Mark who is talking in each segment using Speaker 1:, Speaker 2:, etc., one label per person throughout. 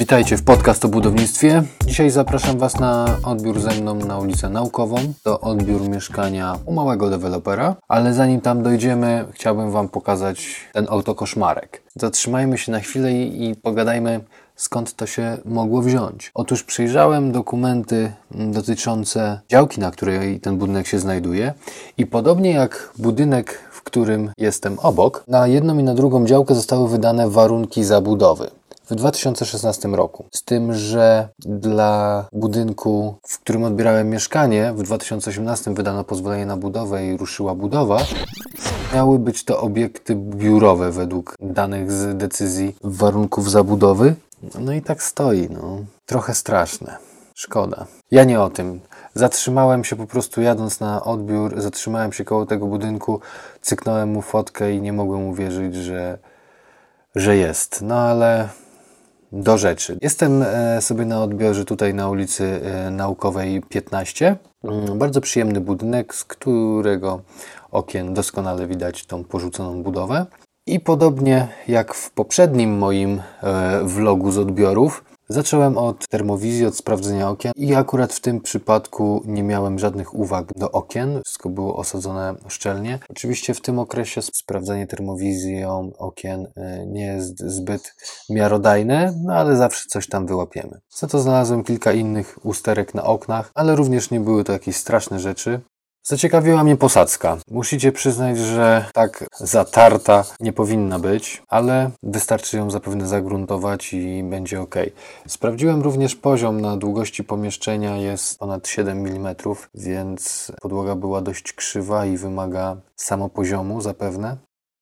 Speaker 1: Witajcie w podcast o budownictwie. Dzisiaj zapraszam Was na odbiór ze mną na ulicę Naukową. To odbiór mieszkania u małego dewelopera, ale zanim tam dojdziemy, chciałbym Wam pokazać ten autokoszmarek. Zatrzymajmy się na chwilę i, i pogadajmy, skąd to się mogło wziąć. Otóż przyjrzałem dokumenty dotyczące działki, na której ten budynek się znajduje i podobnie jak budynek, w którym jestem obok, na jedną i na drugą działkę zostały wydane warunki zabudowy w 2016 roku. Z tym, że dla budynku, w którym odbierałem mieszkanie, w 2018 wydano pozwolenie na budowę i ruszyła budowa. Miały być to obiekty biurowe według danych z decyzji warunków zabudowy. No i tak stoi, no. Trochę straszne. Szkoda. Ja nie o tym. Zatrzymałem się po prostu jadąc na odbiór, zatrzymałem się koło tego budynku, cyknąłem mu fotkę i nie mogłem uwierzyć, że, że jest. No ale do rzeczy. Jestem e, sobie na odbiorze tutaj na ulicy e, Naukowej 15. Mm, bardzo przyjemny budynek, z którego okien doskonale widać tą porzuconą budowę. I podobnie jak w poprzednim moim e, vlogu z odbiorów, Zacząłem od termowizji, od sprawdzenia okien i akurat w tym przypadku nie miałem żadnych uwag do okien. Wszystko było osadzone szczelnie. Oczywiście w tym okresie sprawdzanie termowizją okien y, nie jest zbyt miarodajne, no ale zawsze coś tam wyłapiemy. Za to znalazłem kilka innych usterek na oknach, ale również nie były to jakieś straszne rzeczy. Zaciekawiła mnie posadzka. Musicie przyznać, że tak zatarta nie powinna być, ale wystarczy ją zapewne zagruntować i będzie ok. Sprawdziłem również poziom na długości pomieszczenia jest ponad 7 mm, więc podłoga była dość krzywa i wymaga samopoziomu zapewne.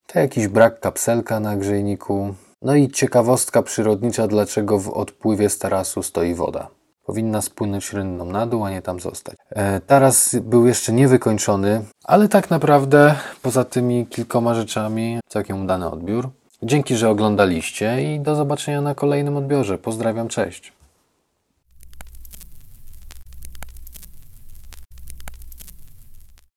Speaker 1: To jakiś brak kapselka na grzejniku. No i ciekawostka przyrodnicza, dlaczego w odpływie z tarasu stoi woda powinna spłynąć rynną na dół, a nie tam zostać. E, taras był jeszcze niewykończony, ale tak naprawdę poza tymi kilkoma rzeczami całkiem udany odbiór. Dzięki, że oglądaliście i do zobaczenia na kolejnym odbiorze. Pozdrawiam, cześć.